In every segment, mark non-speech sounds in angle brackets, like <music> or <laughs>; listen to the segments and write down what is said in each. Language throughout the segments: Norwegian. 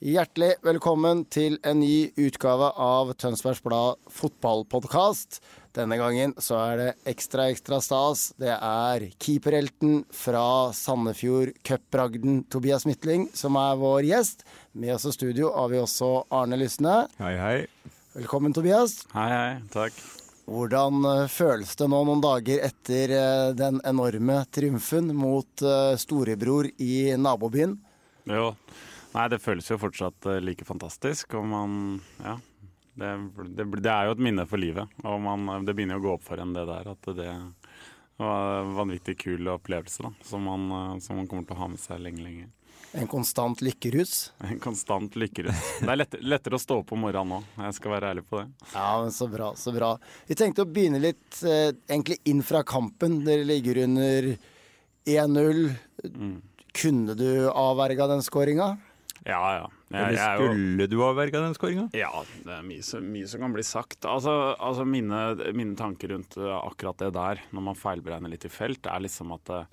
Hjertelig velkommen til en ny utgave av Tønsbergs Blad fotballpodkast. Denne gangen så er det ekstra, ekstra stas. Det er keeperhelten fra Sandefjord cupbragden Tobias Midtling som er vår gjest. Med oss i studio har vi også Arne Lysne. Hei, hei. Velkommen, Tobias. Hei, hei. Takk. Hvordan eh, føles det nå noen dager etter eh, den enorme triumfen mot eh, storebror i nabobyen? Jo. Nei, det føles jo fortsatt like fantastisk, og man Ja. Det, det, det er jo et minne for livet, og man, det begynner jo å gå opp for en det der. At det var en vanvittig kul opplevelse da, som man, som man kommer til å ha med seg lenge, lenge. En konstant lykkerus? En konstant lykkerus. Det er lett, lettere å stå opp om morgenen nå, jeg skal være ærlig på det. Ja, men så bra, så bra. Vi tenkte å begynne litt eh, egentlig inn fra kampen. Dere ligger under 1-0. Kunne du avverga den skåringa? Ja, ja. Jeg, Eller jeg er jo- skulle du avverga den skåringa? Ja, det er mye, som- mye som kan bli sagt. Altså, altså mine, mine tanker rundt uh, akkurat det der, når man feilberegner litt i felt, er liksom at uh,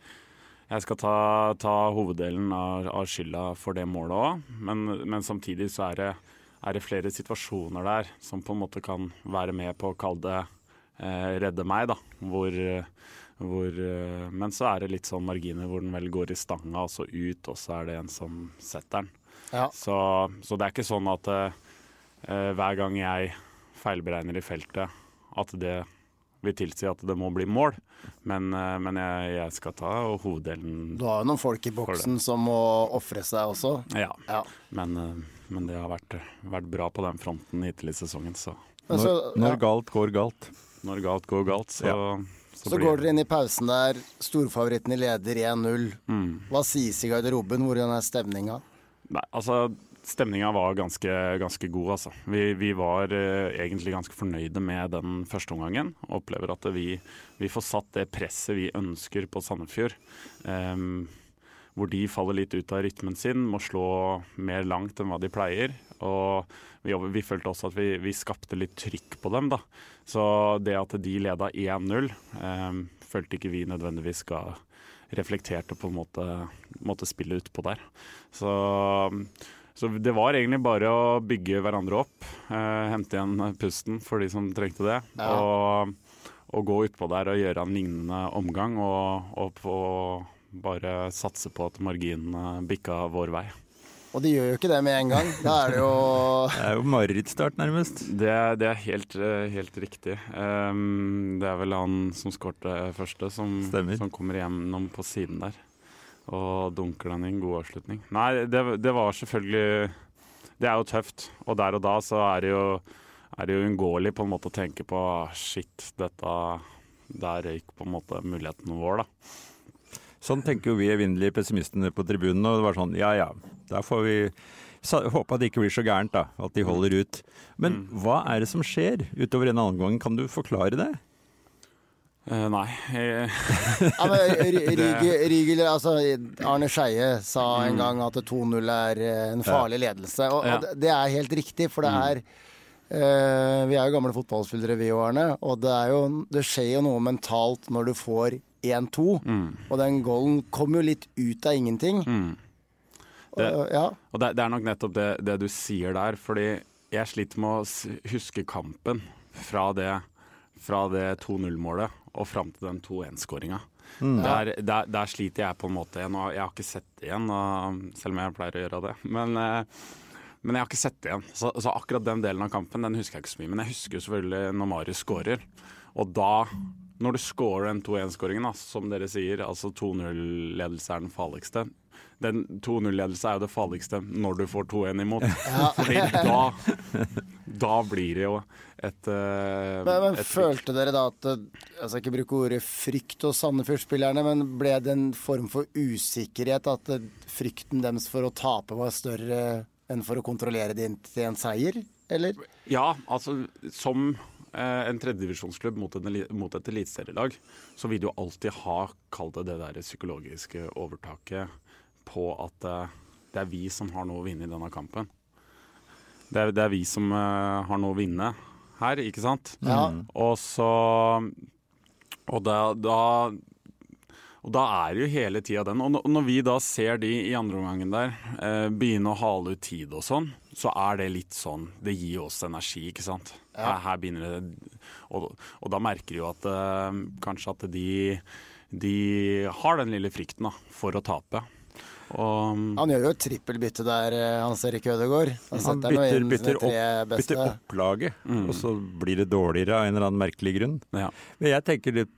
jeg skal ta, ta hoveddelen av, av skylda for det målet òg, men, men samtidig så er det, er det flere situasjoner der som på en måte kan være med på å kalle det eh, redde meg, da. Hvor, eh, hvor eh, Men så er det litt sånn marginer hvor den vel går i stanga og så ut, og så er det en som setter den. Ja. Så, så det er ikke sånn at eh, hver gang jeg feilberegner i feltet, at det vil tilsi at det må bli mål. Men, eh, men jeg, jeg skal ta hoveddelen Du har jo noen folk i boksen som må ofre seg også. Ja. Ja. Men, eh, men det har vært, vært bra på den fronten hittil i sesongen, så Når, så, når galt går galt. når galt går galt, så, så, så blir går dere inn i pausen der. Storfavoritten i leder 1-0. Mm. Hva sies i garderoben? Hvordan er stemninga? Nei, altså Stemninga var ganske, ganske god, altså. Vi, vi var uh, egentlig ganske fornøyde med den første omgangen. Opplever at vi, vi får satt det presset vi ønsker på Sandefjord. Um, hvor de faller litt ut av rytmen sin, må slå mer langt enn hva de pleier. Og vi, vi følte også at vi, vi skapte litt trykk på dem, da. Så det at de leda 1-0, um, følte ikke vi nødvendigvis ga reflekterte på en måte, måte spillet utpå der. Så, så det var egentlig bare å bygge hverandre opp, eh, hente igjen pusten for de som trengte det, Ja. og, og gå utpå der og gjøre en lignende omgang, og, og på, bare satse på at marginene bikka vår vei. Og de gjør jo ikke det med en gang. Da er det jo <laughs> Det er jo marerittstart, nærmest. Det, det er helt, eh, helt riktig. Um, det er vel han som skårte første, som, som kommer gjennom på siden der. Og dunker den i en god avslutning. Nei, det, det var selvfølgelig Det er jo tøft. Og der og da så er det jo, er det jo unngåelig på en måte å tenke på ah, shit, dette Der røyk på en måte muligheten vår, da. Sånn tenker jo vi evinnelige pessimistene på tribunen. Og det var sånn, ja ja, der får vi håpe at det ikke blir så gærent, da. At de holder ut. Men hva er det som skjer utover en annen gang? Kan du forklare det? Eh, nei. <laughs> Ja, men Ry- Rygel, Rygel, altså Arne Skeie sa Mm. en gang at 2-0 er eh, en farlig ledelse. Og, Ja. og det- er helt riktig, for det Mm. er uh, Vi er jo gamle fotballspillere, vi og Arne. Og det, er jo, det skjer jo noe mentalt når du får 1-2. Mm. Og den goalen kommer jo litt ut av ingenting. Det- Og, ja. Og det, det er nok nettopp det, det du sier der, fordi jeg sliter med å huske kampen fra det, fra det 2-0-målet og fram til den 2-1-skåringa. Der, der, der sliter jeg på en måte igjen. og Jeg har ikke sett det igjen, selv om jeg pleier å gjøre det. Men, eh, men jeg har ikke sett det igjen. Så, så akkurat den delen av kampen den husker jeg ikke så mye. Men jeg husker jo selvfølgelig når Marius skårer. Og da, når du scorer den 2-1-skåringen, som dere sier, altså 2-0-ledelse er den farligste, den 2-0-ledelse er jo det farligste når du får 2-1 imot. <laughs> Fordi da, da blir det jo et, uh, Men, men et følte dere da at eh, Jeg skal ikke bruke ordet frykt hos Sandefjord-spillerne, men ble det en form for usikkerhet? At eh, frykten deres for å tape var større enn for å kontrollere det inn til en seier, eller? Ja, altså som eh, en tredjedivisjonsklubb mot, en mot et eliteserielag, så vil du alltid ha, kall det det der psykologiske overtaket på at eh, det er vi som har noe å vinne i denne kampen. Det er, det er vi som eh, har noe å vinne her, ikke sant? Ja. Og så Og da, da og da er det jo hele tida den. Og når- vi da ser de i andre omgangen der eh, begynne å hale ut tid og sånn, så er det litt sånn Det gir oss energi, ikke sant. Her, her begynner det og, og da merker de jo at eh, kanskje at de, de har den lille frykten da, for å tape. Og Han gjør jo et trippelbytte der, eh, Hans Erik Ødegaard. Han Han bytter, inn bytter, opp, bytter opplaget, og så blir det dårligere av en eller annen merkelig grunn. ja. Men jeg tenker litt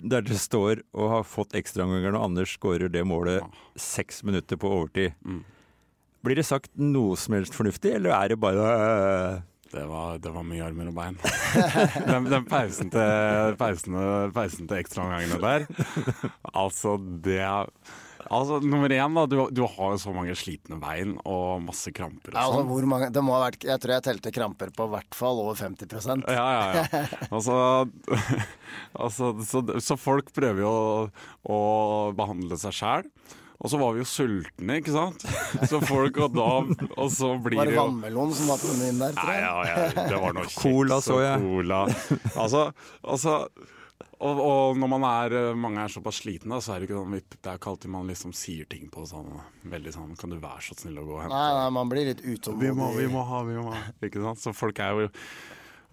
der det står og har fått ekstraomganger når Anders skårer det målet seks minutter på overtid. Blir det sagt noe som helst fornuftig, eller er det bare øh, Det var, det var mye armer og bein. <laughs> den, den pausen til, pausen, pausen til ekstraomgangene der, <laughs> altså det Altså, Nummer én, da. Du, du har jo så mange slitne bein og masse kramper og Ja, altså, sånn. hvor mange, det må ha vært, jeg tror jeg telte kramper på hvert fall over 50% Ja, ja, ja. <laughs> Altså, <laughs> altså så, så folk prøver jo å, å behandle seg sjæl. Og så var vi jo sultne, ikke sant? Så folk og da Og så blir det jo Var det vannmelon som var på menyen der, tror jeg? Nei, ja, ja, det var noe <laughs> kjeks Cola, så og. Cola. Altså, altså og, og når man er, mange er såpass slitne, så er det ikke sånn Det er ikke alltid man liksom sier ting på sånn veldig sånn Kan du være så snill å gå og hente Nei, nei, man blir litt vi må, vi må ha, vi må ha. Ikke sant? Så folk er jo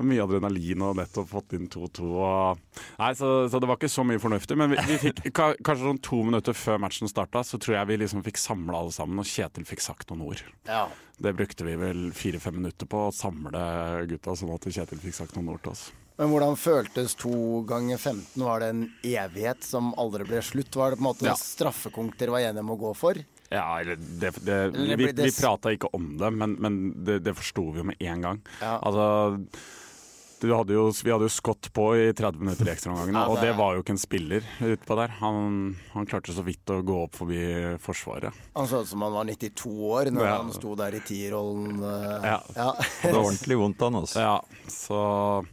mye adrenalin og nettopp fått inn 2-2. og- Nei, så, så det var ikke så mye fornuftig. Men vi, vi fikk ka- kanskje sånn to minutter før matchen starta, så tror jeg vi liksom fikk samla alle sammen, og Kjetil fikk sagt noen ord. Ja. Det brukte vi vel fire-fem minutter på, å samle gutta, sånn at Kjetil fikk sagt noen ord til oss. Men hvordan føltes to ganger 15? Var det en evighet som aldri ble slutt? Var det på en måte Ja. straffekonk dere var enige om å gå for? Ja, eller det, det, Eller vi, vi prata ikke om det, men, men det, det forsto vi jo med en gang. Ja. Altså du hadde jo, Vi hadde jo skott på i 30 minutter i ekstraomgangene, Ja, og det- var jo ikke en spiller utpå der. Han, han klarte så vidt å gå opp forbi Forsvaret. Han så ut som han var 92 år når Ja. han sto der i tierrollen. eh, Ja. ja. Det var ordentlig vondt han, også. Ja, så,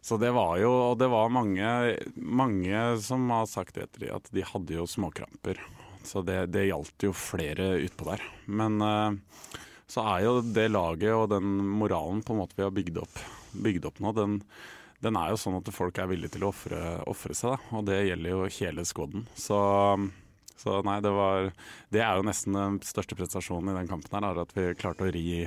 så det var jo Og det var mange, mange som har sagt etter de at de hadde jo småkramper. Så det, det gjaldt jo flere utpå der. Men eh, så er jo det laget og den moralen på en måte vi har bygd opp, bygd opp nå, den, den er jo sånn at folk er villige til å ofre seg. Da. Og det gjelder jo hele skåden. Så så nei, det var Det er jo nesten den største prestasjonen i den kampen her, er at vi klarte å ri,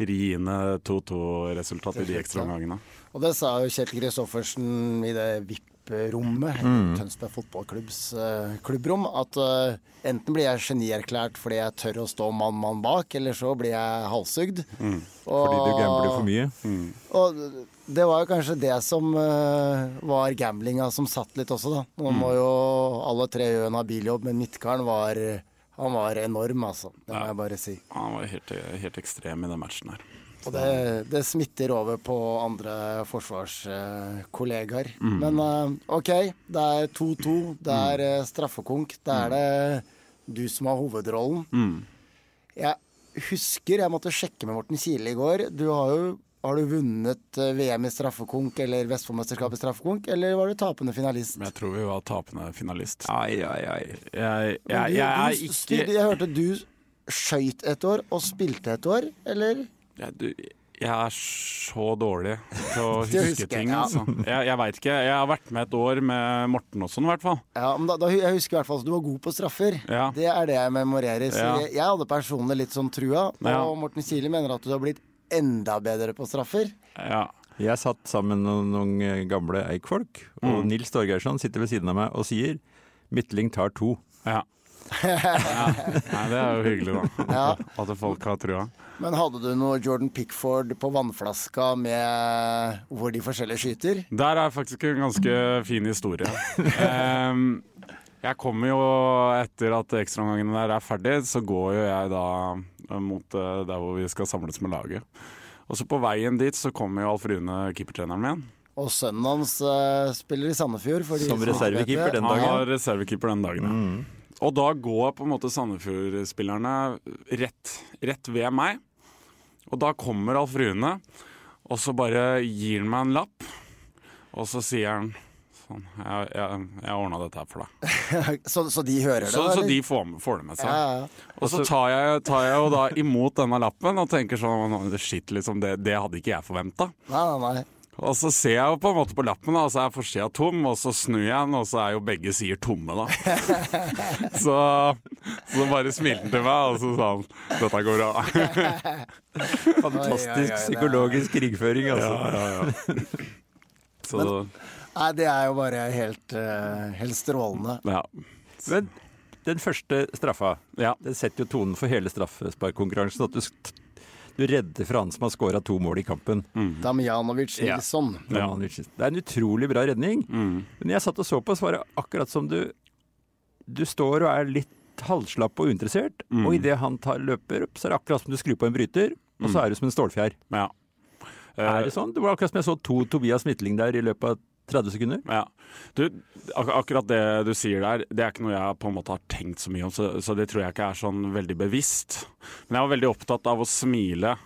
ri inn 2-2-resultat i de ekstraomgangene. Og det sa jo Kjetil Kristoffersen i det VIP-rommet, Mm. Tønsberg fotballklubbs uh, klubbrom, at uh, enten blir jeg genierklært fordi jeg tør å stå mann-mann bak, eller så blir jeg halshugd. Mm. Fordi du gambler for mye. Og det var jo kanskje det som eh, var gamblinga som satt litt også, da. Nå Mm. må jo alle tre gjøre en habiljobb, men Midtkaren var han var enorm, altså. Det må jeg bare si. Han var helt, helt ekstrem i den matchen her. Og det, det smitter over på andre forsvarskollegaer. Mm. Men eh, OK, det er 2-2. Det er eh, straffekonk. Det er det du som har hovedrollen. Mm. Jeg husker jeg måtte sjekke med Morten Kile i går. Du har jo har du vunnet eh, VM i straffekonk eller Vestfoldmesterskapet i straffekonk, eller var du tapende finalist? Men jeg tror vi var tapende finalist. Ai, ai, ai. Jeg, jeg, jeg er ikke Jeg hørte du skøyt et år og spilte et år, eller? jeg, du, jeg er så dårlig til å <laughs> huske husker, ting. ja. Altså. Jeg, jeg veit ikke. Jeg har vært med et år med Morten også, i hvert fall. Ja, men da, da, Jeg husker i hvert fall at du var god på straffer. Ja. Det er det jeg memorerer. Så Ja. jeg, jeg hadde personlig litt sånn trua, og Ja. Morten Kili mener at du har blitt enda bedre på straffer. Ja. Jeg satt sammen med noen gamle Eik-folk, og Mm. Nils Torgeirsson sitter ved siden av meg og sier Midtling tar to. ja. <laughs> ja. Nei, det er jo hyggelig, da. <laughs> Ja. At folk har trua. Men hadde du noe Jordan Pickford på vannflaska med hvor de forskjellige skyter? Der er faktisk en ganske fin historie. <laughs> Ehm, Jeg kommer jo etter at ekstraomgangene der er ferdig, så går jo jeg da mot eh, der hvor vi skal samles med laget. Og så på veien dit så kommer jo Alf Rune, keepertreneren min. Og sønnen hans uh, spiller i Sandefjord. Som reservekeeper den dagen. Han har var reservekeeper den dagen, ja. Og da går på en måte Sandefjord-spillerne rett, rett ved meg. Og da kommer Alf Rune, og så bare gir han meg en lapp. Og så sier han sånn Jeg, jeg, jeg ordna dette her for deg. <laughs> Så, så de hører det? Så, så de får, får det med seg. ja, ja, ja. Og så tar jeg, tar jeg jo da imot denne lappen og tenker sånn Shit, liksom, det, det hadde ikke jeg forventa. Nei, nei, nei. Og så ser jeg jo på en måte på lappen, da, og så er forsida tom, og så snur jeg den, og så er jo begge sider tomme, da. <laughs> så, så bare smilte han til meg, og så sa han 'dette går bra'. Fantastisk Oi, oi, oi, det er- psykologisk krigføring, altså. <laughs> Nei, det er jo bare helt, eh, helt strålende. ja. Men den første straffa, ja. den setter jo tonen for hele straffesparkkonkurransen. At du, du redder fra han som har skåra to mål i kampen. Damjanovic Ja. Nilsson. Ja. Det er en utrolig bra redning. Men jeg satt og så på, så var det akkurat som du Du står og er litt halvslapp og uinteressert, og idet han tar, løper opp, så er det akkurat som du skrur på en bryter, og så er du som en stålfjær. ja. Er det sånn? Det var akkurat som jeg så to Tobias Midtling der i løpet av 30 sekunder. Ja. Du, ak akkurat det du sier der, det er ikke noe jeg på en måte har tenkt så mye om, så, så det tror jeg ikke er sånn veldig bevisst. Men jeg var veldig opptatt av å smile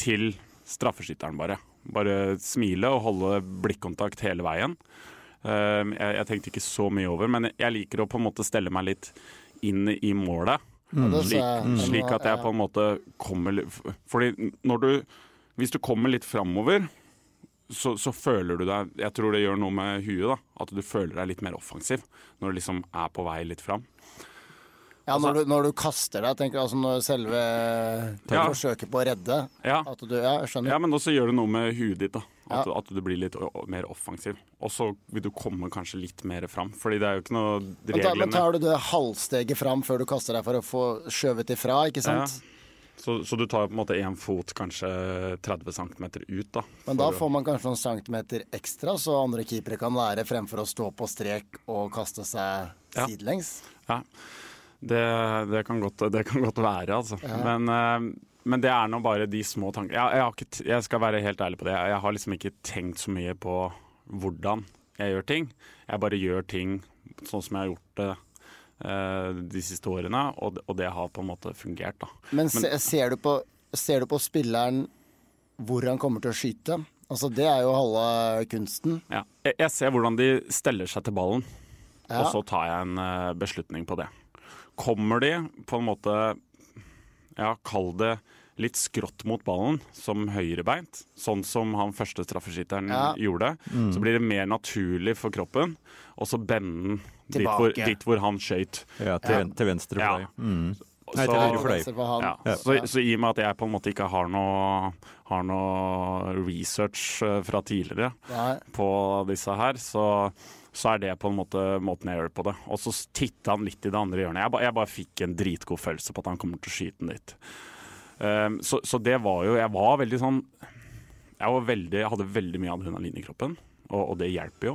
til straffeskytteren, bare. Bare smile og holde blikkontakt hele veien. Uh, jeg, jeg tenkte ikke så mye over, men jeg liker å på en måte stelle meg litt inn i målet. Mm. Slik, slik at jeg på en måte kommer litt Fordi når du Hvis du kommer litt framover, så, så føler du deg Jeg tror det gjør noe med huet, da. At du føler deg litt mer offensiv når du liksom er på vei litt fram. Ja, når du, når du kaster deg, tenker jeg, altså når selve Ja. forsøket på å redde Ja. at du, Ja, jeg skjønner. Ja, men også gjør det noe med huet ditt. da At, Ja. at du blir litt mer offensiv. Og så vil du komme kanskje litt mer fram. Fordi det er jo ikke noe reglene men tar du det halvsteget fram før du kaster deg for å få skjøvet ifra, ikke sant? Så, så du tar på en måte én fot kanskje 30 cm ut, da. Men da får man kanskje noen centimeter ekstra, så andre keepere kan lære fremfor å stå på strek og kaste seg Ja. sidelengs. Ja, det, det, kan godt, det kan godt være, altså. Men, eh, men det er nå bare de små tankene. Jeg, jeg, ikke jeg skal være helt ærlig på det. Jeg, har liksom ikke tenkt så mye på hvordan jeg gjør ting. Jeg bare gjør ting sånn som jeg har gjort det de siste årene, og, og det har på en måte fungert, da. Men, se, ser, du på, ser du på spilleren hvor han kommer til å skyte? Altså Det er jo halve kunsten. Ja. Jeg, jeg ser hvordan de steller seg til ballen, Ja. og så tar jeg en eh, beslutning på det. Kommer de på en måte Ja, kall det litt skrått mot ballen, som høyrebeint, sånn som han første straffeskytteren Ja. gjorde, så blir det mer naturlig for kroppen, og så bende den dit hvor, dit hvor han skøyt. Ja, til, til venstre for Ja. deg. Mm. Nei, Så- for deg. For han. Ja. Ja. Så, så i og med at jeg på en måte ikke har noe, har noe research eh, fra tidligere Nei. på disse her, så, så er det på en måte måten jeg gjør det på det. Og så titta han litt i det andre hjørnet. Jeg, ba, jeg bare fikk en dritgod følelse på at han kommer til å skyte den dit. Um, så, så det var jo Jeg var veldig sånn Jeg, var veldig, jeg hadde veldig mye adrenalin i kroppen, og, og det hjelper jo.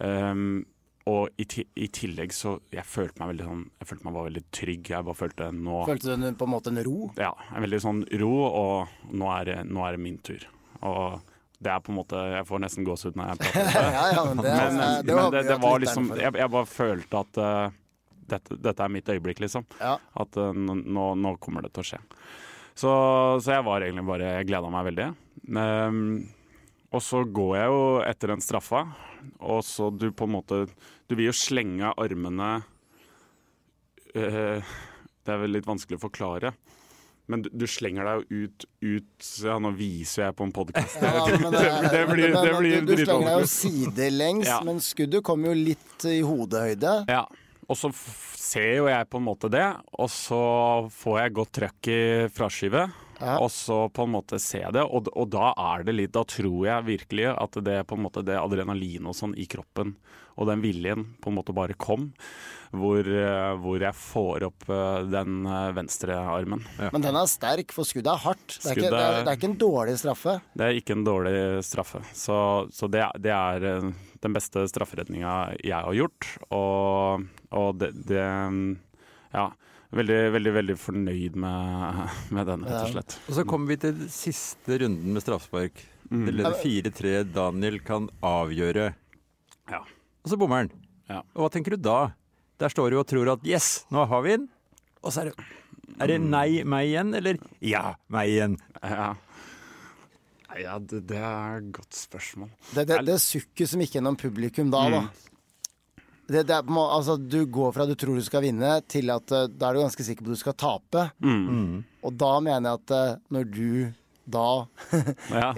Um, og i, i tillegg så Jeg følte meg veldig sånn Jeg følte meg var veldig trygg. Jeg bare følte nå Følte du på en måte en ro? ja, en veldig sånn ro, og nå er, det, nå er det min tur. Og det er på en måte Jeg får nesten gåsehud når jeg prater om det. <laughs> ja, ja, men det, Men, det, men det, det var liksom. Jeg, jeg bare følte at uh, dette, dette er mitt øyeblikk, liksom. Ja. At uh, nå, nå- kommer det til å skje. Så, så jeg var egentlig bare Jeg gleda meg veldig. Men, og så går jeg jo etter den straffa, og så du på en måte Du vil jo slenge armene eh, Det er vel litt vanskelig å forklare. Men du, du slenger deg jo ut, ut Ja, nå viser jeg på en podkast. Ja, <laughs> det, det blir, det blir du, du slenger deg jo sidelengs, Ja. men skuddet kommer jo litt i hodehøyde. Ja, og så ser jo jeg på en måte det, og så får jeg godt trøkk i fraskivet. Ja. Og så på en måte se det, og, og da er det litt Da tror jeg virkelig at det på en måte det adrenalin og sånn i kroppen, og den viljen på en måte bare kom. Hvor, eh, hvor jeg får opp eh, den eh, venstre armen. Men den er sterk, for skuddet er hardt. Det er, ikke, det er, det er ikke en dårlig straffe. Det er ikke en dårlig straffe. Så, så det, det, er, den beste strafferedninga jeg har gjort. Og, og det, det Ja. Veldig, veldig veldig fornøyd med, med den, rett og slett. Og så kommer vi til siste runden med straffespark. Det leder 4-3. Daniel kan avgjøre. Ja. Og så bommer han. Ja. Og hva tenker du da? Der står du og tror at yes, nå har vi den. Og så er det Er det nei, meg igjen, eller ja, meg igjen? Ja, ja det, det er et godt spørsmål. Det, det, det sukket som gikk gjennom publikum da, da. Det, det er, må- altså, du går fra du tror du skal vinne, til at eh, da er du ganske sikker på at du skal tape. Og da mener jeg at eh, når du da <laughs>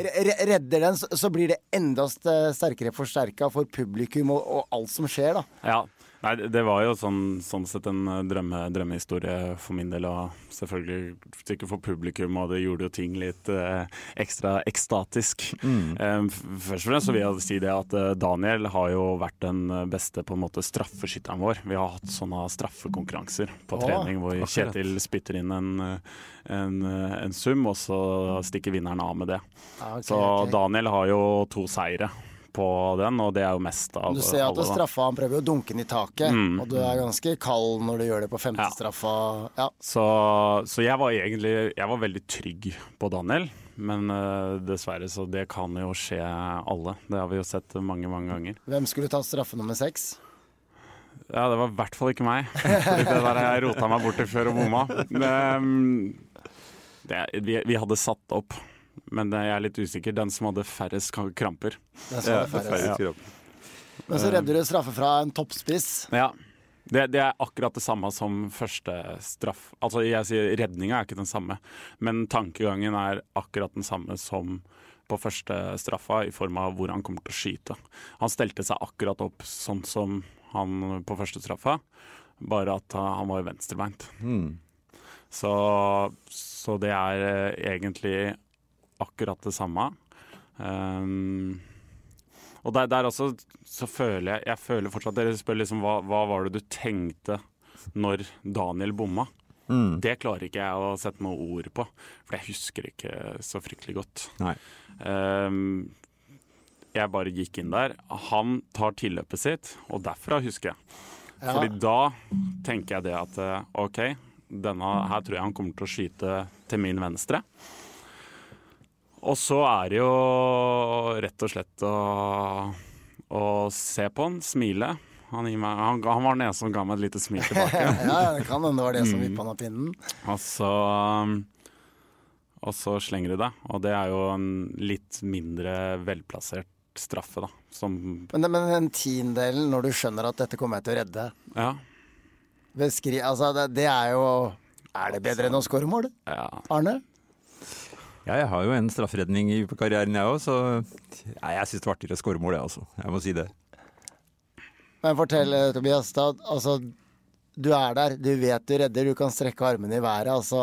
redder den, så, så blir det enda sterkere forsterka for publikum og, og alt som skjer, da. Ja. Nei, det- var jo sånn, sånn sett en eh, drømme, drømmehistorie for min del, og selvfølgelig sikkert for publikum, og det gjorde jo ting litt eh, ekstra ekstatisk. Eh, først og fremst så vil jeg si det at eh, Daniel har jo vært den beste på en måte straffeskytteren vår. Vi har hatt sånne straffekonkurranser på trening trening hvor akkurat. Kjetil spytter inn en, eh, en, eh, en sum, og så stikker vinneren av med det. Ah, okay, Så okay. Daniel har jo to seire på den, og det er jo mest av Du ser at alle. straffa, han prøver å dunke den i taket, og du er ganske kald når du gjør det på femte Ja. straffa. Ja. Så, så jeg var egentlig jeg var veldig trygg på Daniel, men uh, dessverre så det kan jo skje alle. Det har vi jo sett mange, mange ganger. Hvem skulle ta straffe nummer seks? Ja, det var i hvert fall ikke meg. <laughs> Fordi det der jeg rota meg borti før og bomma. Men, det, vi, vi hadde satt opp, men jeg er litt usikker. Den som hadde færrest kramper. Den som Ja, er færrest. færrest. Men så redder du straffe fra en toppspiss. Ja. Det, det er akkurat det samme som første straff. Altså, jeg sier redninga er ikke den samme, men tankegangen er akkurat den samme som på første straffa, i form av hvor han kommer til å skyte. Han stelte seg akkurat opp sånn som han på første straffa, bare at uh, han var venstrebeint. Så, så det er eh, egentlig akkurat det samme. Um, og der, der også så føler jeg Jeg føler fortsatt Dere spør liksom hva, hva var det du tenkte når Daniel bomma? Det klarer ikke jeg å sette noe ord på, for jeg husker ikke så fryktelig godt. Nei. Ehm, jeg bare gikk inn der. Han tar tilløpet sitt, og derfra husker jeg. Ja. Fordi da tenker jeg det at eh, OK, denne her tror jeg han kommer til å skyte til min venstre. Og så er det jo rett og slett å, å se på han, smile. Han, meg, han, han var den eneste som ga meg et lite smil <laughs> tilbake. Ja, det kan hende det var det som vippa han av pinnen. Og så, og så slenger de det. Og det er jo en litt mindre velplassert straffe, da. Som Men, men den tiendedelen, når du skjønner at dette kommer jeg til å redde Ja. beskri, altså, det, det er jo Er det bedre enn å skåre mål? ja. Arne? Ja, jeg har jo en strafferedning i karrieren, jeg òg, så ja, jeg syns det var artigere å skåre mål, jeg også. Jeg må si det. Men fortell, eh, Tobias. Da, altså, du er der, du vet du redder, du kan strekke armene i været. Altså,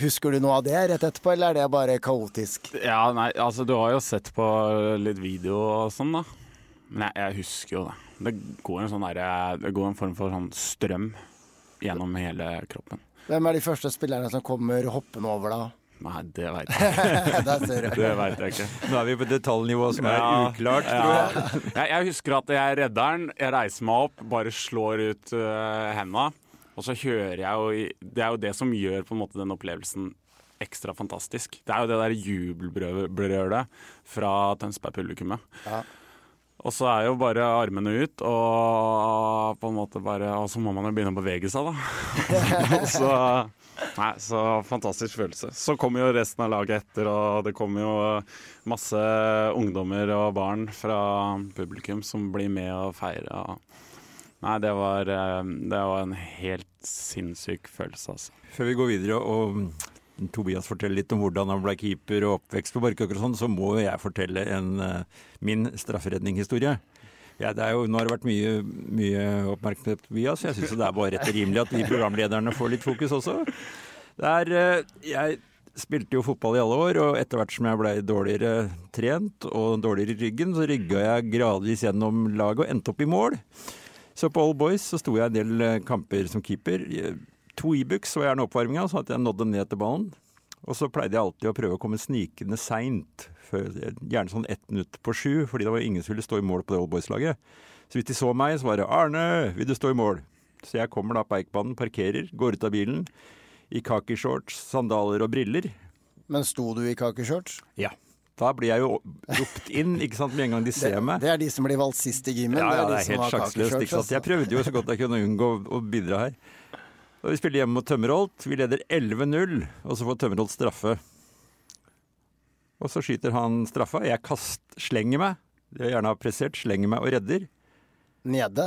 Husker du noe av det rett etterpå, eller er det bare kaotisk? ja, nei, altså du har jo sett på litt video og sånn, da. Men jeg, jeg husker jo det. Det går en sånn der, Det går en form for sånn strøm gjennom hele kroppen. Hvem er de første spillerne som kommer hoppende over da? Nei, det veit jeg ikke. <laughs> Det vet jeg ikke. Nå er vi på detaljnivå som er Ja, uklart, tror jeg. ja. jeg. Jeg husker at jeg redder den, jeg reiser meg opp, bare slår ut uh, henda. Og så hører jeg jo Det er jo det som gjør på en måte den opplevelsen ekstra fantastisk. Det er jo det der jubelbrølet fra Tønsberg-publikummet. Ja. Og så er jo bare armene ut, og på måte bare Og så må man jo begynne å bevege seg, da. <laughs> så, nei, så fantastisk følelse. Så kommer jo resten av laget etter, og det kommer jo masse ungdommer og barn fra publikum som blir med og feirer. Nei, det var, eh, det var en helt sinnssyk følelse, altså. Før vi går videre og mm, Tobias forteller litt om hvordan han ble keeper og oppvekst på Barkåker og sånn, så må jo jeg fortelle en, eh, min strafferedningshistorie. Ja, det jo, nå har det vært mye, mye oppmerksomhet via, så jeg syns det er bare rett og rimelig at vi programlederne får litt fokus også. Er, eh, jeg spilte jo fotball i alle år, og etter hvert som jeg ble dårligere trent og dårligere i ryggen, så rygga jeg gradvis gjennom laget og endte opp i mål. Så på Old Boys så sto jeg en del eh, kamper som keeper. Eh, To Ibux var gjerne oppvarminga, så at jeg nådde ned til ballen. Og så pleide jeg alltid å prøve å komme snikende seint. Gjerne sånn ett minutt på sju, fordi det var ingen som ville stå i mål på det Old Boys-laget. Så hvis de så meg, så var det 'Arne, vil du stå i mål?' Så jeg kommer da på Eikbanen, parkerer, går ut av bilen i kakishorts, sandaler og briller. Men sto du i kakishorts? Ja. Da blir jeg jo ropt inn ikke sant, med en gang de ser meg. Det er de som blir valgt sist i gymmen. Ja, ja, de det er helt sjaksløst. Jeg prøvde jo så godt jeg kunne unngå å bidra her. Og vi spiller hjemme mot Tømmerholt. Vi leder 11-0, og så får Tømmerholt straffe. Og så skyter han straffa. Jeg kast, slenger meg. Det jeg gjerne har pressert. Slenger meg og redder. Nede.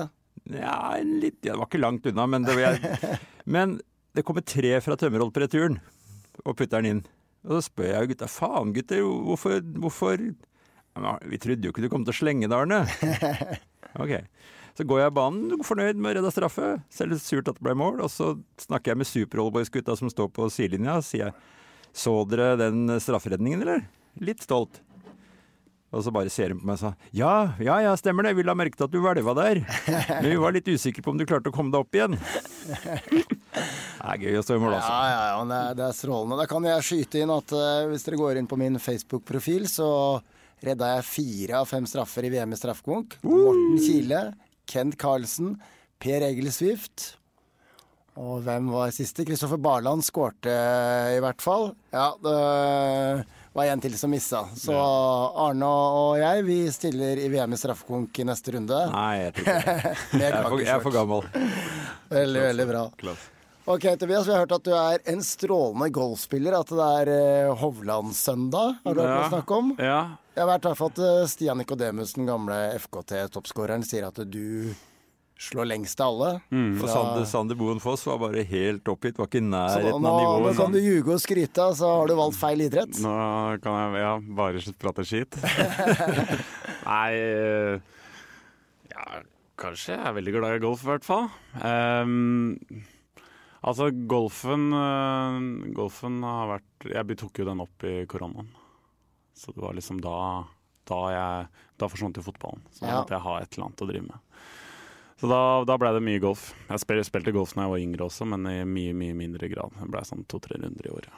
Ja, en litt, det var ikke langt unna, men det, jeg, <laughs> men det kommer tre fra Tømmerholt på returen og putter den inn. Og så spør jeg gutta faen gutter, hvorfor, hvorfor Vi trodde jo ikke du kom til å slenge det, Arne. <laughs> Ok. Så går jeg banen, fornøyd med å redde straffe. Selv surt at det ble mål. Og så snakker jeg med Super-Oldboys-gutta som står på sidelinja, og sier jeg Så dere den strafferedningen, eller? Litt stolt. Og så bare ser hun på meg og sa ja, ja, ja, stemmer det, vi la merke til at du hvelva der. <laughs> Men vi var litt usikre på om du klarte å komme deg opp igjen. <laughs> Det er gøy å stå i mål, Ja, altså. ja, ja, ja det er, det er strålende. Da kan jeg skyte inn at uh, hvis dere går inn på min Facebook-profil, så redda jeg fire av fem straffer i VM i straffekonk. Morten Kile, Kent Carlsen, Per Egil Swift. Og hvem var siste? Kristoffer Barland skårte i hvert fall. Ja, det var en til som missa. Så Arne og jeg, vi stiller i VM i straffekonk i neste runde. Nei, jeg tror ikke det. <laughs> Jeg er for, jeg er for gammel. Veldig, veldig bra. Klasse. Ok, Tobias, vi har hørt at du er en strålende golfspiller. At det er Hovland-søndag har du hørt å snakke om? Ja. Jeg har vært hvert fall at eh, Stian Nikodemus, den gamle FKT-toppskåreren, sier at du slår lengst av alle. For Fra- Sander, Sander Boen Foss var bare helt oppgitt, var ikke i nærheten av nivået. nå kan du ljuge og skryte, så har du valgt feil idrett. Nå kan jeg ja, bare prate skit. <laughs> Nei eh, Ja, kanskje. Jeg er veldig glad i golf, i hvert fall. Ehm, altså, golfen eh, Golfen har vært Jeg tok jo den opp i koronaen. Så det var liksom da Da, jeg, da forsvant jo fotballen. Så da Ja. måtte jeg ha et eller annet å drive med. Så da, da ble det mye golf. Jeg spil, spilte golf da jeg var yngre også, men i mye mye mindre grad. Det ble sånn to-tre runder i året.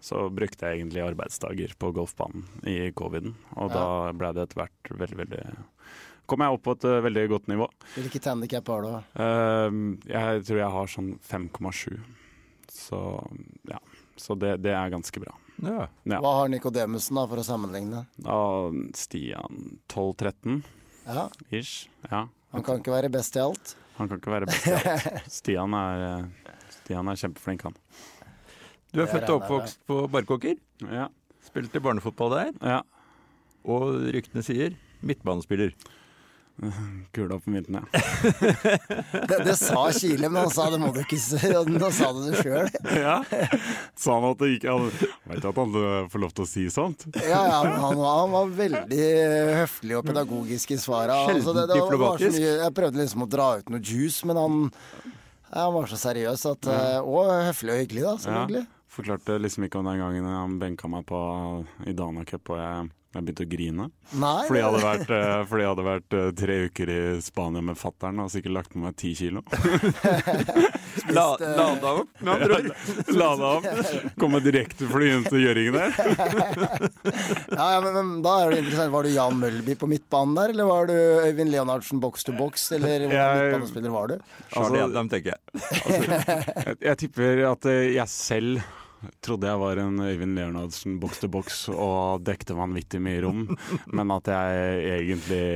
Så brukte jeg egentlig arbeidsdager på golfbanen i coviden, og da ble det etter hvert veldig, veldig Kom jeg opp på et uh, veldig godt nivå. Hvilket handikap har du? Uh, jeg tror jeg har sånn 5,7. Så ja. Så det, det er ganske bra. Ja. Ja. Hva har Nikodemussen, da, for å sammenligne? Uh, Stian 12-13 Ja, ish. Ja. Han kan ikke være best i alt. Han kan ikke være best i alt. <laughs> Stian er, eh, Stian er kjempeflink, han. Du er født og oppvokst på Barkåker. Ja. Spilte barnefotball der. ja. Og ryktene sier midtbanespiller. <laughs> Kula på midten, ja. <laughs> Det, det sa Kile, men han sa det må du ikke si. Nå sa du det sjøl. <laughs> ja. Sa han at det ikke han, Vet du at han får lov til å si sånt? Ja, ja, han, var- han var veldig høflig og pedagogisk i svara. Altså, det, det var, var så diplomatisk. mye, jeg prøvde liksom å dra ut noe juice, men han, han var så seriøs at, eh, og høflig og hyggelig, da, selvfølgelig. Forklarte liksom ikke om den gangen han benka meg på i Dana Cup og jeg, jeg begynte å grine. Nei, Fordi jeg hadde vært, uh, fordi jeg hadde vært uh, tre uker i Spania med fattern og sikkert lagt på meg ti kilo. <laughs> La, lada opp, med andre ord. <laughs> Lada opp. Komme direktefly direkte flyende til Gjøringen der. <laughs> ja, ja, men, men da er det interessant. Var du Jan Mølby på midtbanen der, eller var du Øyvind Leonardsen box to box, eller hvilken Jeg- midtbanespiller var du? Altså, Altså- tenker jeg. Jeg, jeg tipper at eh, jeg selv trodde jeg var en Øyvind Leonardsen boks til boks og dekte vanvittig mye rom, <laughs> men at jeg egentlig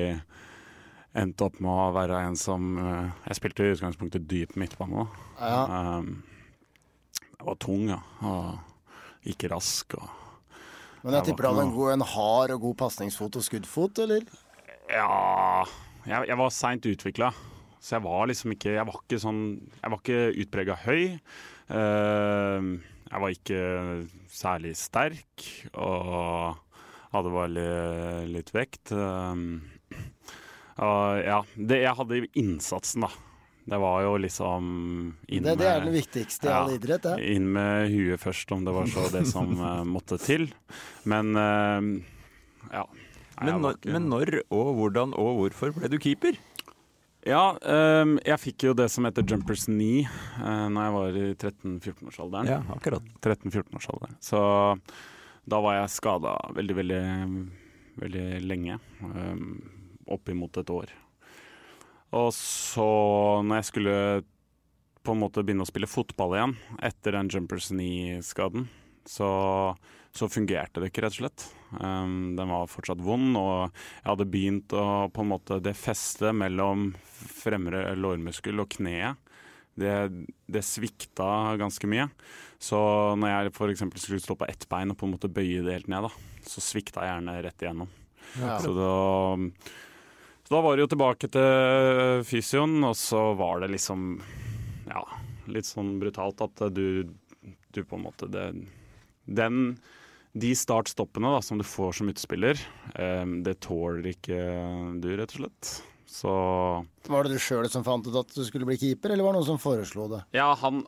endte opp med å være en som eh, Jeg spilte i utgangspunktet dyp midtbane. Ja. Um, jeg var tung, ja. Og ikke rask. Og Men jeg tipper du hadde en, god, en hard og god pasningsfot og skuddfot, eller? ja Jeg, jeg var seint utvikla. Så jeg var liksom ikke Jeg var ikke sånn Jeg var ikke utprega høy. Eh, jeg var ikke særlig sterk, og hadde bare litt vekt. Eh, og ja, det, jeg hadde innsatsen, da. Det var jo liksom inn Det, det er med- viktigste i all Ja. idrett, det. inn med huet først, om det var så det som <laughs> eh, måtte til. Men eh, ja. Men når, ikke- men når og hvordan og hvorfor ble du keeper? Ja, um, jeg fikk jo det som heter jumpers knee uh, når jeg var i 13-14-årsalderen. Ja, akkurat. 13-14-årsalderen. Så da var jeg skada veldig, veldig, veldig lenge. Um, Oppimot et år. Og så, når jeg skulle på en måte begynne å spille fotball igjen etter den jumpers knee-skaden, så, så fungerte det ikke, rett og slett. Um, den var fortsatt vond, og jeg hadde begynt å på en måte Det festet mellom fremre lårmuskel og kneet, det, det svikta ganske mye. Så når jeg f.eks. skulle stå på ett bein og på en måte bøye det helt ned, da, så svikta jeg gjerne rett igjennom. Ja. Så da, så da var det jo tilbake til fysioen, og så var det liksom Ja, litt sånn brutalt at du, du på en måte det, Den De start-stoppene da, som du får som utspiller, eh, det tåler ikke du, rett og slett. Så Var det du sjøl som fant ut at du skulle bli keeper, eller var det noen som foreslo det? Ja, han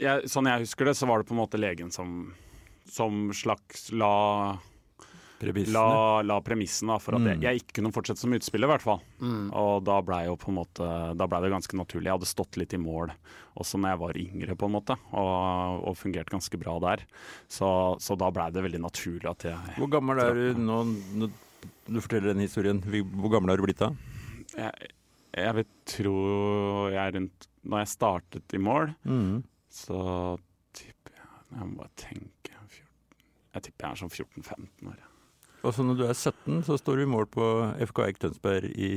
jeg, Sånn jeg husker det, så var det på en måte legen som som slags la Premissene. La, la premissene for at jeg, Mm. jeg ikke kunne fortsette som utspiller, i hvert fall. Og da blei ble det ganske naturlig. Jeg hadde stått litt i mål også når jeg var yngre, på en måte, og, og fungert ganske bra der. Så, så da blei det veldig naturlig at jeg Hvor gammel er du nå når du forteller den historien? Hvor gammel har du blitt da? Jeg, jeg vil tro jeg er rundt Når jeg startet i mål, Mm. så tipper jeg Jeg må bare tenke 14, Jeg tipper jeg er sånn 14-15 år. Og så når du er 17, så står du i mål på FK Eik Tønsberg i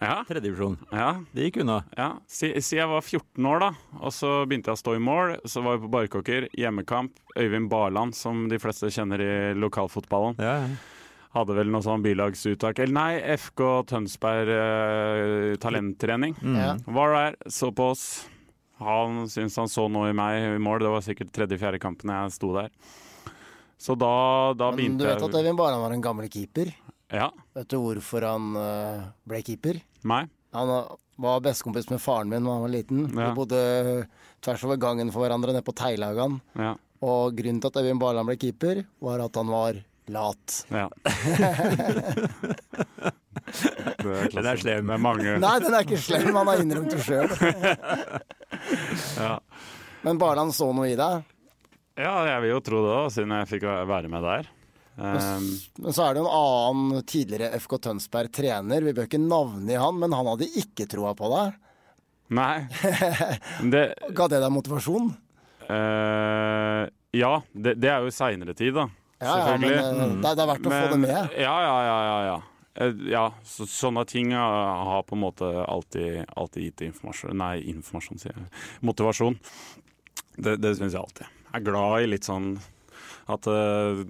Ja, tredjedivisjon. ja. Det gikk unna. Ja, Siden si jeg var 14 år da, og så begynte jeg å stå i mål. Så var vi på Barkåker, hjemmekamp. Øyvind Barland, som de fleste kjenner i lokalfotballen. Ja, ja. Hadde vel noe sånn bilagsuttak. Eller nei, FK Tønsberg eh, talenttrening. Mm. Ja. Var der, så på oss. Han syntes han så noe i meg i mål. Det var sikkert tredje-fjerde kampen jeg sto der. Så da, da Men begynte du vet at Øyvind Barland var en gammel keeper. Ja, Vet du hvorfor han eh, ble keeper? Nei. Han eh, var bestekompis med faren min da han var liten. Ja. Vi bodde tvers over gangen for hverandre nede på Teiglagan. Ja. Og grunnen til at Øyvind Barland ble keeper, var at han var lat. ja. <laughs> Er Den er slem. Er mange Nei, den er ikke slem, han har innrømt det sjøl. <laughs> ja. Men Barland så noe i deg. Ja, jeg vil jo tro det, òg, siden jeg fikk være med der. Um, Men så er det en annen tidligere FK Tønsberg-trener. Vi bør ikke navne i han, men han hadde ikke troa på deg. nei. <laughs> Det Ga det deg motivasjon? Uh, Ja, det, det er jo seinere tid, da. Ja, ja, men eh, det, det er verdt å få det med. Ja, ja, ja. ja, ja. Eh, ja så, sånne ting har på en måte alltid, alltid gitt informasjon Nei, informasjon, sier jeg. Motivasjon. Det, det syns jeg alltid. Er glad i litt sånn at uh,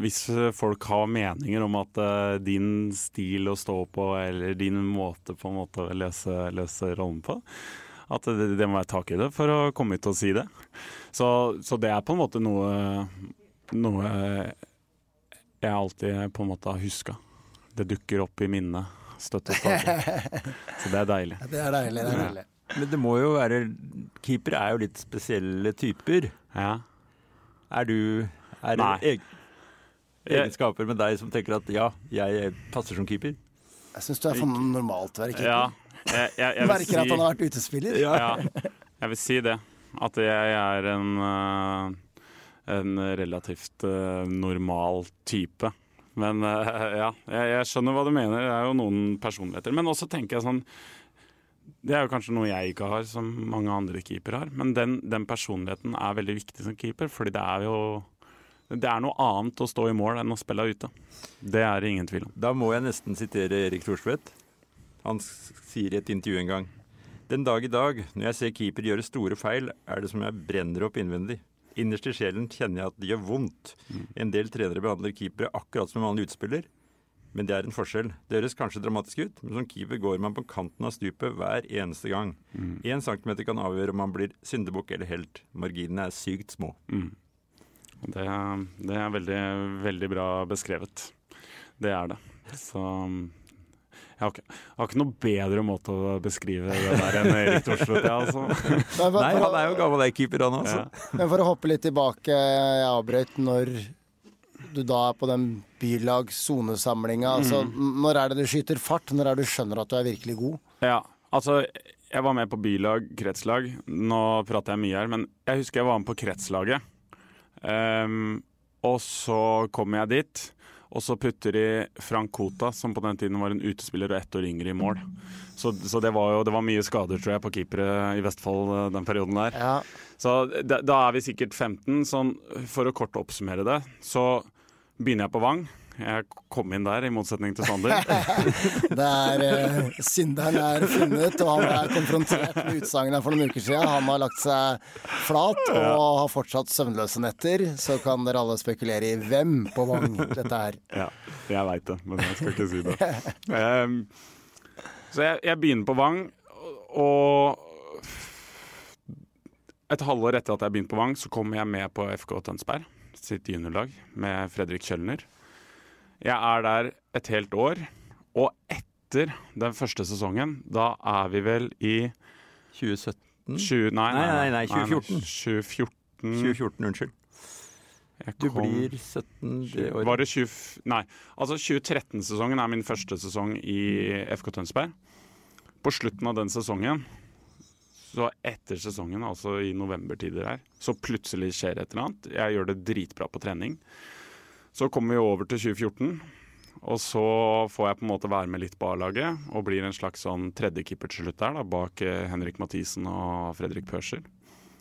hvis folk har meninger om at uh, din stil å stå på, eller din måte på en måte å løse, løse rollen på, at det, det må være tak i det for å komme ut og si det. Så, så det er på en måte noe, noe jeg alltid på en måte har huska. Det dukker opp i minnet støtt og <laughs> stadig. Så det er deilig. Det er deilig. det er deilig. Men det må jo være Keepere er jo litt spesielle typer. Ja. Er du Er det Nei. egenskaper med deg som tenker at ja, jeg passer som keeper? Jeg syns du er for normalt til å være keeper. ja. Jeg, jeg, jeg, merker si... at han har vært utespiller. ja, jeg vil si det. At jeg er en, eh, en relativt eh, normal type. Men eh, ja, jeg, jeg skjønner hva du mener. Det er jo noen personligheter. Men også tenker jeg sånn Det er jo kanskje noe jeg ikke har, som mange andre keepere har. Men den, den personligheten er veldig viktig som keeper, fordi det er jo det er noe annet å stå i mål enn å spille ute. Det er det ingen tvil om. Da må jeg nesten sitere Erik Thorstvedt. Han sier i et intervju en gang Den dag i dag, når jeg ser keeper gjøre store feil, er det som jeg brenner opp innvendig. Innerst i sjelen kjenner jeg at det gjør vondt. En del trenere behandler keepere akkurat som en vanlig utspiller. Men det er en forskjell. Det høres kanskje dramatisk ut, men som keeper går man på kanten av stupet hver eneste gang. Én centimeter kan avgjøre om man blir syndebukk eller helt. Marginene er sykt små. Det, det er veldig, veldig bra beskrevet. Det er det. Så jeg har ikke, jeg har ikke noe bedre måte å beskrive det der enn Erik Thorsvedt, jeg, altså. Nei, han er jo gammel keeper, han også. Ja. men for å hoppe litt tilbake, jeg avbrøt når du da er på den bylag-sonesamlinga. Altså, Mm. når er det du skyter fart? Når er det du skjønner at du er virkelig god? Ja, altså jeg var med på bylag, kretslag. Nå prater jeg mye her, men jeg husker jeg var med på kretslaget. Um, og så kommer jeg dit, og så putter de Frank Kota, som på den tiden var en utespiller og ett år yngre, i mål. Så, så det var jo det var mye skader, tror jeg, på keepere i Vestfold eh, den perioden der. Ja. Så da, da er vi sikkert 15. Sånn, for å kort oppsummere det, så begynner jeg på Vang. Jeg kom inn der, i motsetning til Sander. <laughs> Det er eh, Synderen er funnet, og han er konfrontert med utsagnet for noen uker siden. Han har lagt seg flat og har fortsatt søvnløse netter. Så kan dere alle spekulere i hvem på Vang dette er. Ja, jeg veit det, men jeg skal ikke si det. Um, <laughs> så jeg, jeg begynner på Vang, og et halvår etter at jeg begynte på Vang, så kom jeg med på FK Tønsberg sitt juniorlag med Fredrik Kjølner. Jeg er der et helt år, og etter den første sesongen, da er vi vel i 2017? 20, nei, Nei, nei, nei, 2014. 2014. 2014, unnskyld. Du blir 17 det året. Var det 20... Nei, altså 2013-sesongen er min første sesong i FK Tønsberg. På slutten av den sesongen, så etter sesongen, altså i novembertider her, så plutselig skjer et eller annet. Jeg gjør det dritbra på trening. Så kommer vi over til 2014, og så får jeg på en måte være med litt på A-laget, og blir en slags sånn tredjekeeper til slutt der, da, bak eh, Henrik Mathisen og Fredrik Pørser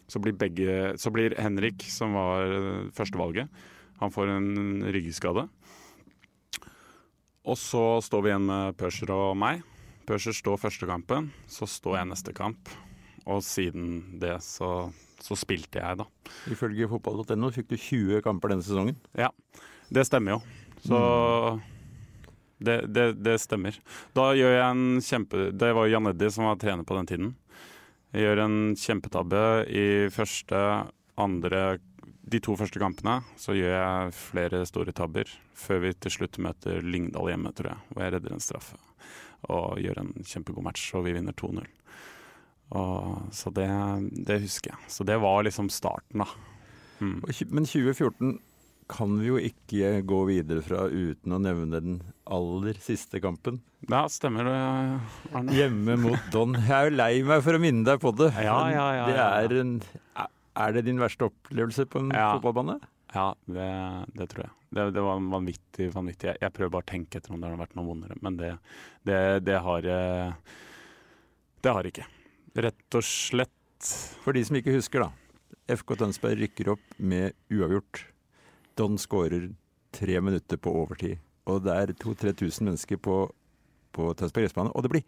Så blir, begge, så blir Henrik, som var eh, førstevalget, han får en ryggskade. Og så står vi igjen med Pørser og meg. Pørser står første kampen, så står jeg neste kamp. Og siden det så, så spilte jeg, da. Ifølge fotball.no fikk du 20 kamper denne sesongen. Ja, det stemmer jo. Så det, det, det stemmer. Da gjør jeg en kjempe... Det var Jan Eddi som var trener på den tiden. Jeg gjør en kjempetabbe i første, andre De to første kampene så gjør jeg flere store tabber, før vi til slutt møter Lyngdal hjemme, tror jeg. Hvor jeg redder en straffe og gjør en kjempegod match, og vi vinner 2-0. Og, så det, det husker jeg. Så det var liksom starten, da. Mm. Men 2014 kan vi jo ikke gå videre fra uten å nevne den aller siste kampen. Ja, stemmer det, Arne. Hjemme mot Don. Jeg er jo lei meg for å minne deg på det. Ja, ja, ja, det er, en, er det din verste opplevelse på en fotballbane? Ja, det, det tror jeg. Det, det var vanvittig. vanvittig. Jeg, jeg prøver bare å tenke etter om det har vært noe vondere, men det, det, det har eh, Det har ikke. Rett og slett For de som ikke husker, da. FK Tønsberg rykker opp med uavgjort. Don skårer tre minutter på overtid. Og det er 2000-3000 mennesker på, på Tønsberg gressbane. Og det blir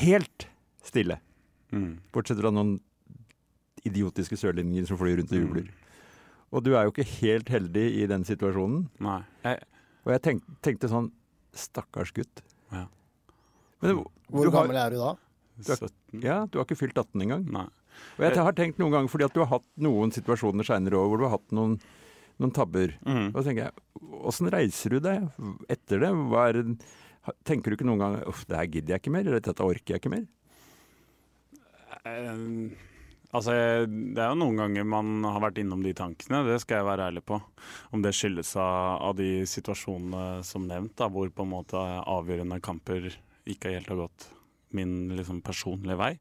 helt stille. mm, Bortsett fra noen idiotiske sørlendinger som flyr rundt og Mm. jubler. Og du er jo ikke helt heldig i den situasjonen. Nei. Jeg, Og jeg tenk, tenkte sånn Stakkars gutt. Ja. Men Hvor du har, gammel er du da? Du er- 17? ja, du har ikke fylt 18 engang. Nei. Og jeg har tenkt noen ganger, fordi at du har hatt noen situasjoner seinere òg hvor du har hatt noen, noen tabber. Mm. Og så tenker jeg, åssen reiser du deg etter det? Er, tenker du ikke noen gang uff, det her gidder jeg ikke mer, eller dette orker jeg ikke mer? Um, altså, det er jo noen ganger man har vært innom de tankene, det skal jeg være ærlig på. Om det skyldes av, av de situasjonene som nevnt, da, hvor på en måte avgjørende kamper ikke helt har gått min liksom, personlige vei.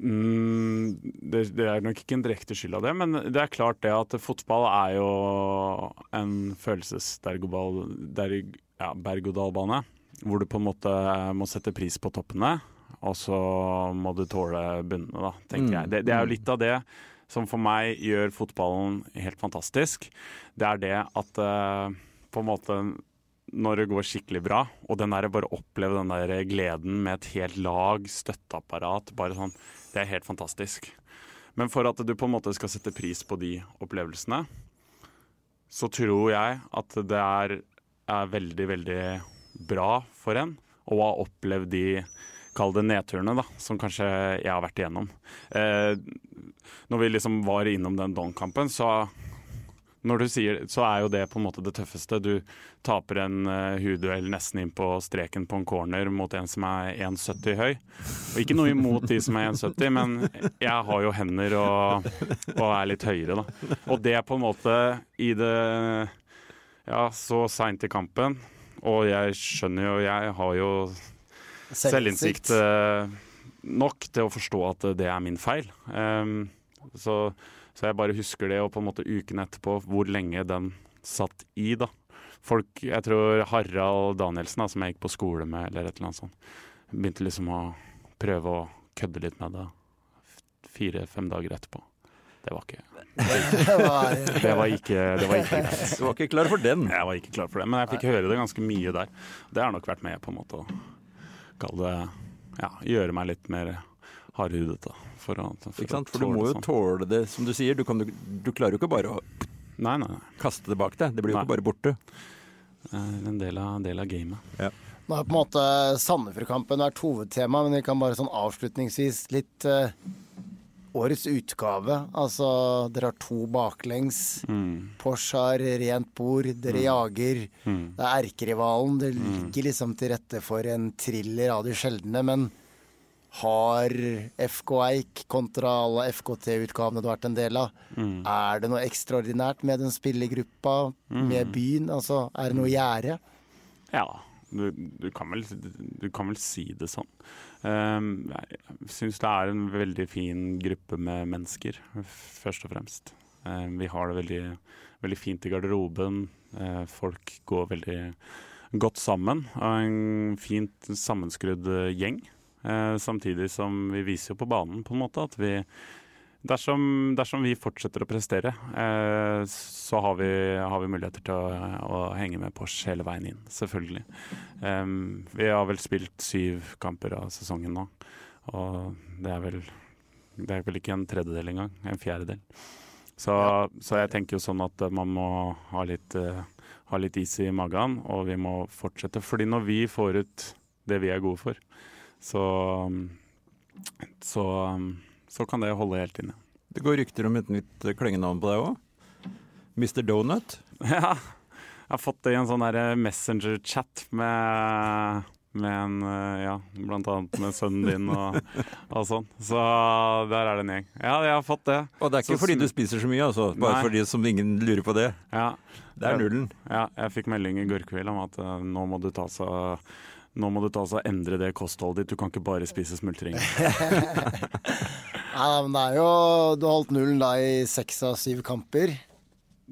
Mm, det, det er nok ikke en direkte skyld av det, men det er klart det at fotball er jo en følelsesberg- der- ja. Hvor du på en måte må sette pris på toppene, og så må du tåle bunnene, da, tenker Mm. jeg. Det, det er jo litt av det som for meg gjør fotballen helt fantastisk. Det er det at uh, på en måte når det går skikkelig bra, og den der, bare oppleve den der gleden med et helt lag, støtteapparat, bare sånn, det er helt fantastisk. Men for at du på en måte skal sette pris på de opplevelsene, så tror jeg at det er, er veldig, veldig bra for en å ha opplevd de Kall det nedturene, da, som kanskje jeg har vært igjennom. Eh, når vi liksom var innom den Don-kampen, så når du sier, så er jo det på en måte det tøffeste. Du taper en uh, hudduell nesten inn på streken på en corner mot en som er 1,70 høy. Og ikke noe imot de som er 1,70, men jeg har jo hender og, og er litt høyere, da. Og det på en måte i det Ja, så seint i kampen, og jeg skjønner jo Jeg har jo selvinnsikt uh, nok til å forstå at det er min feil. Um, så, så, jeg bare husker det, og på en måte uken etterpå, hvor lenge den satt i, da. Folk, jeg tror Harald Danielsen, da, som jeg gikk på skole med, eller et eller annet sånt, begynte liksom å prøve å kødde litt med det fire-fem dager etterpå. Det var ikke det var ikke, <laughs> det var ikke greit. Du var ikke klar for den? Jeg var ikke klar for det, men jeg fikk høre det ganske mye der. Det har nok vært med på en måte å kalle det ja, gjøre meg litt mer hardhudet. For, å, for, ikke sant? for du må jo sånn. tåle det, som du sier. Du, kan, du, du klarer jo ikke bare å nei, nei, nei. kaste det bak deg. Det blir jo ikke bare borte. En del av, del av gamet. Ja. Nå har på en måte Sandefjord-kampen vært hovedtema, men vi kan bare sånn avslutningsvis litt uh, årets utgave. Altså, dere har to baklengs. Mm. Porsche har rent bord. Dere mm. jager. Mm. Det er erkerivalen. Det mm. ligger liksom til rette for en thriller av de sjeldne. Men har FK Eik kontra alle FKT-utgavene du har vært en del av, mm. er det noe ekstraordinært med den spillergruppa, mm. med byen? Altså, er det noe gjerde? Ja, du, du, kan vel, du kan vel si det sånn. Um, jeg syns det er en veldig fin gruppe med mennesker, først og fremst. Um, vi har det veldig, veldig fint i garderoben. Uh, folk går veldig godt sammen. En fint sammenskrudd gjeng. Samtidig som vi viser jo på banen på en måte at vi Dersom, dersom, vi fortsetter å prestere, eh, så har vi, har vi, muligheter til å, å, henge med Porsche hele veien inn, selvfølgelig. Eh, vi har vel spilt syv kamper av sesongen nå, og det er vel, det er vel ikke en tredjedel engang, en fjerdedel. Så, så, jeg tenker jo sånn at man må ha litt, ha litt is i magen, og vi må fortsette. Fordi når vi får ut det vi er gode for, så, så så kan det holde helt inne. Det går rykter om et nytt klengenavn på deg òg? Mr. Donut? <laughs> Ja, jeg har fått det i en sånn eh, Messenger-chat med, med en eh, Ja, blant annet med sønnen din og, <laughs> og, sånn. Så der er det en gjeng. Ja, jeg har fått det. Og det er ikke så, fordi du spiser så mye, altså? Bare nei. fordi som ingen lurer på det? Ja. Det er nullen? Ja, jeg fikk melding i går kveld om at nå må du ta så nå må du ta altså endre det kostholdet ditt, du kan ikke bare spise smultringer. <laughs> Nei, men det er jo Du har holdt nullen da i seks av syv kamper.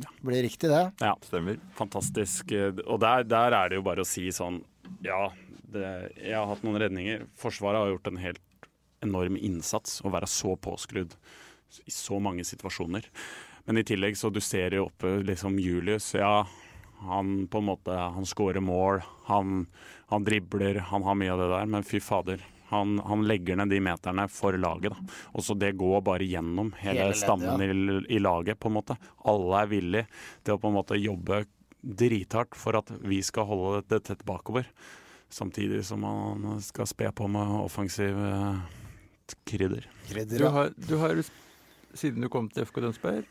Ja. Blir riktig, det. Ja, stemmer. Fantastisk. Og der, der er det jo bare å si sånn Ja, det, jeg har hatt noen redninger. Forsvaret har gjort en helt enorm innsats å være så påskrudd i så mange situasjoner. Men i tillegg så du ser jo oppe liksom Julius. Ja, han på en måte Han scorer mål, han, han dribler, han har mye av det der. Men fy fader, han, han, legger ned de meterne for laget. Da. Og så Det går bare gjennom hele, hele stammen ja. i, i, laget. på en måte. Alle er villige til å på en måte jobbe drithardt for at vi skal holde det tett bakover. Samtidig som man skal spe på med offensiv eh, krydder. krydder ja. du, har, du har, siden du kom til FK Dønsberg,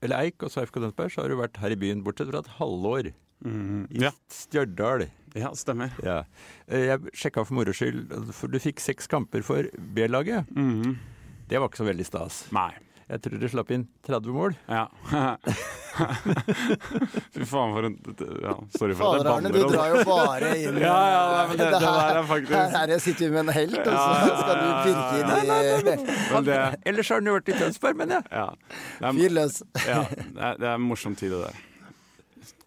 eller Eik og Sveif FK så har du vært her i byen bortsett fra et halvår. Mm, I ja. Stjørdal. Ja, stemmer. Ja. Eh, jeg sjekka for moro skyld, for du fikk seks kamper for B-laget. Mm. Det var ikke så veldig stas. Nei. Jeg tror de slapp inn 30 mål. Ja. <laughs> Fy faen for en ja, Sorry for Fader, at jeg banner. Du drar jo bare inn <laughs> Ja, ja, nei, men det, det, der er <laughs> faktisk Her, her sitter vi med en helt, og så skal du pirke inn i nei, nei, nei, det... Ellers har han jo vært i Tønsberg, mener jeg. Ja. Fyr løs. ja, det er, en morsom tid, det der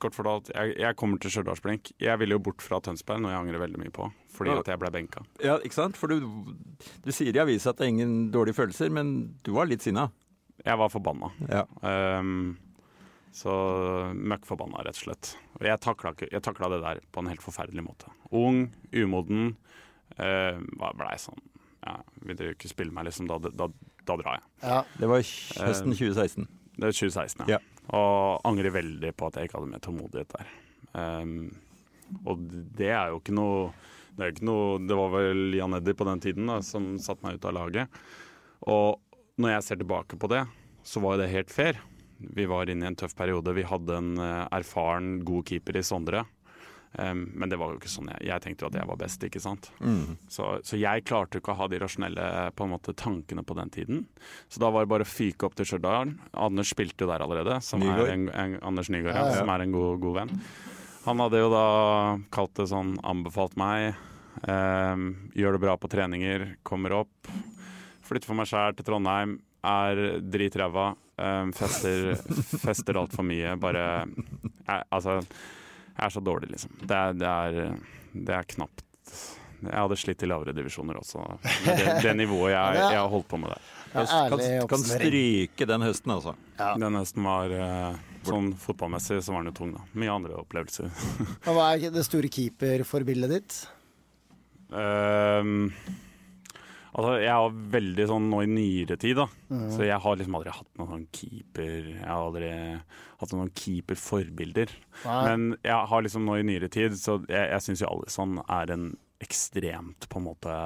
kort fortalt, jeg, jeg kommer til Stjørdalsblink. Jeg ville jo bort fra Tønsberg, noe jeg angrer veldig mye på. Fordi at jeg ble benka. Ja, ikke sant? For du, du sier i avisa at det er ingen dårlige følelser, men du var litt sinna? Jeg var forbanna. Ja. Um, så møkk forbanna, rett og slett. Og jeg takla, det der på en helt forferdelig måte. Ung, umoden. Uh, blei sånn ja, Vil dere ikke spille meg, liksom? Da, da, da drar jeg. Ja. Det var høsten 2016. Uh, det var 2016, ja. ja. Og angrer veldig på at jeg ikke hadde mer tålmodighet der. Um, og det er jo ikke noe det, er ikke noe, det var vel Jan Eddy på den tiden da, som satte meg ut av laget. Og når jeg ser tilbake på det, så var det helt fair. Vi var inne i en tøff periode. Vi hadde en uh, erfaren, god keeper i Sondre. Um, men det var jo ikke sånn jeg, jeg tenkte jo at jeg var best, ikke sant. Mm. Så, så, jeg klarte ikke å ha de rasjonelle på en måte, tankene på den tiden. Så da var det bare å fyke opp til Stjørdal. Anders spilte jo der allerede, som er en, en, Anders Nygaard, ja, ja. som er en god, god, venn. Han hadde jo da kalt det sånn anbefalt meg um, gjør det bra på treninger, kommer opp. Flytter for meg sjæl til Trondheim, er dritræva. Um, fester <laughs> fester altfor mye. Bare jeg, Altså, jeg er så dårlig, liksom. Det er, det er, det er knapt Jeg hadde slitt i lavere divisjoner også. Med det, det nivået <laughs> jeg, jeg har holdt på med der. Kan, kan stryke den høsten, altså. Den høsten var eh, sånn fotballmessig så var den jo tung, da. Mye andre opplevelser. Hva er det store keeperforbildet ditt? <laughs> Ehm, altså, jeg har veldig sånn nå i nyere tid, da. Mm. Så jeg har liksom aldri hatt noen sånn keeper Jeg har aldri hatt noen keeperforbilder. Nei. Men jeg har liksom nå i nyere tid, så jeg, jeg syns jo Alison er en ekstremt på en måte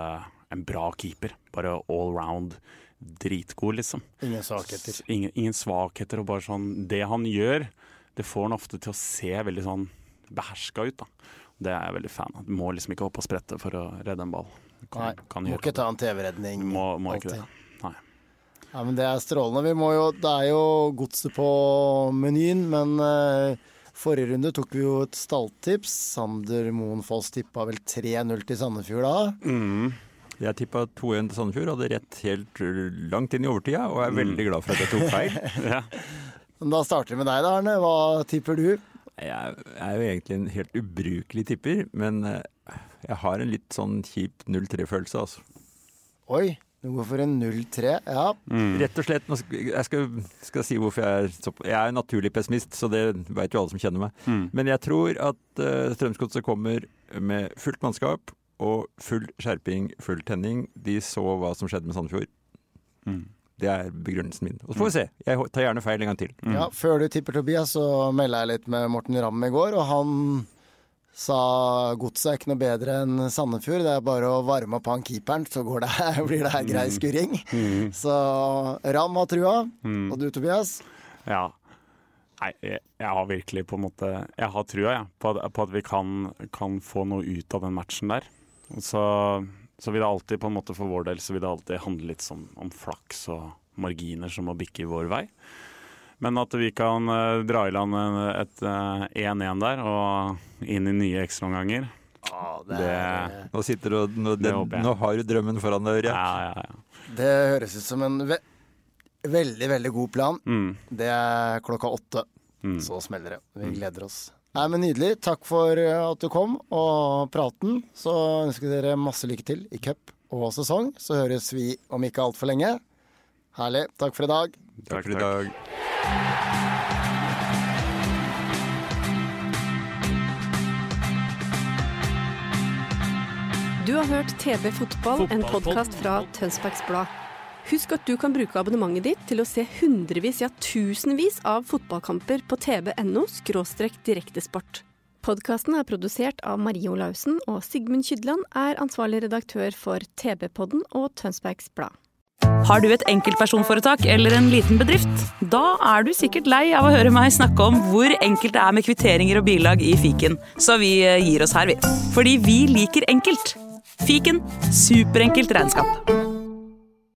en bra keeper. Bare all round dritgod, liksom. Ingen svakheter. Ingen, ingen svakheter, og bare sånn Det han gjør, det får han ofte til å se veldig sånn beherska ut, da. Det er jeg veldig fan av. Du må liksom ikke hoppe og sprette for å redde en ball. Du Nei, Kan, kan må ikke ta en TV-redning. Må, må ikke det. Nei. Ja, men Det er strålende. Vi må jo, det er jo godset på menyen, men uh, forrige runde tok vi jo et stalltips. Sander Moen Foss tippa vel 3-0 til Sandefjord da. Mm. Jeg tippa 2-1 til Sandefjord, hadde rett helt langt inn i overtida, og er veldig glad for at jeg tok feil. <laughs> Ja. Da starter vi med deg, da, Arne. Hva tipper du? Jeg er jo egentlig en helt ubrukelig tipper, men eh, jeg har en litt sånn kjip 0-3-følelse, altså. Oi, du går for en 0-3. Ja. Rett og slett, jeg skal, skal si hvorfor jeg er så Jeg er naturlig pessimist, så det veit jo alle som kjenner meg. Mm. Men jeg tror at uh, Strømsgodset kommer med fullt mannskap og full skjerping, full tenning. De så hva som skjedde med Sandefjord. Mm. Det er begrunnelsen min. Og så får vi se. Jeg tar gjerne feil en gang til. Mm. ja. Før du tipper Tobias, så melda jeg litt med Morten Ramm i går, og han sa godset er ikke noe bedre enn Sandefjord. Det er bare å varme opp han keeperen, så går det, <laughs> blir det her grei skurring. Så Ramm har trua. Mm. Og du, Tobias? Ja. Nei, jeg, jeg har virkelig på en måte Jeg har trua jeg, på, at, på at vi kan, kan få noe ut av den matchen der. Og Så, så vil det alltid, på en måte for vår del, så vil det alltid handle litt som, om flaks og marginer som må bikke i vår vei. Men at vi kan eh, dra i land et eh, 1-1 der og inn i nye ekstraomganger, det, Nå, sitter du, og- nå, Det den, nå har du drømmen foran deg, hører ja, ja, ja. Det høres ut som en ve veldig, veldig god plan. Mm, Det er klokka åtte. mm. Så smeller det. Vi gleder oss. Nei, men Nydelig. Takk for eh, at du kom og praten. Så ønsker dere masse lykke til i cup og sesong. Så høres vi om ikke altfor lenge. Herlig. Takk for i dag. Takk for i dag. Du har hørt TV Fotball, en podkast fra Tønsbergs Blad. Husk at du kan bruke abonnementet ditt til å se hundrevis, ja tusenvis av fotballkamper på tv.no direktesport. Podkasten er produsert av Marie Olaussen, og Sigmund Kydland er ansvarlig redaktør for TV-podden og Tønsbergs Blad. Har du et enkeltpersonforetak eller en liten bedrift? Da er du sikkert lei av å høre meg snakke om hvor enkelt det er med kvitteringer og bilag i fiken, så vi eh, gir oss her, vi. Fordi vi liker enkelt. Fiken superenkelt regnskap.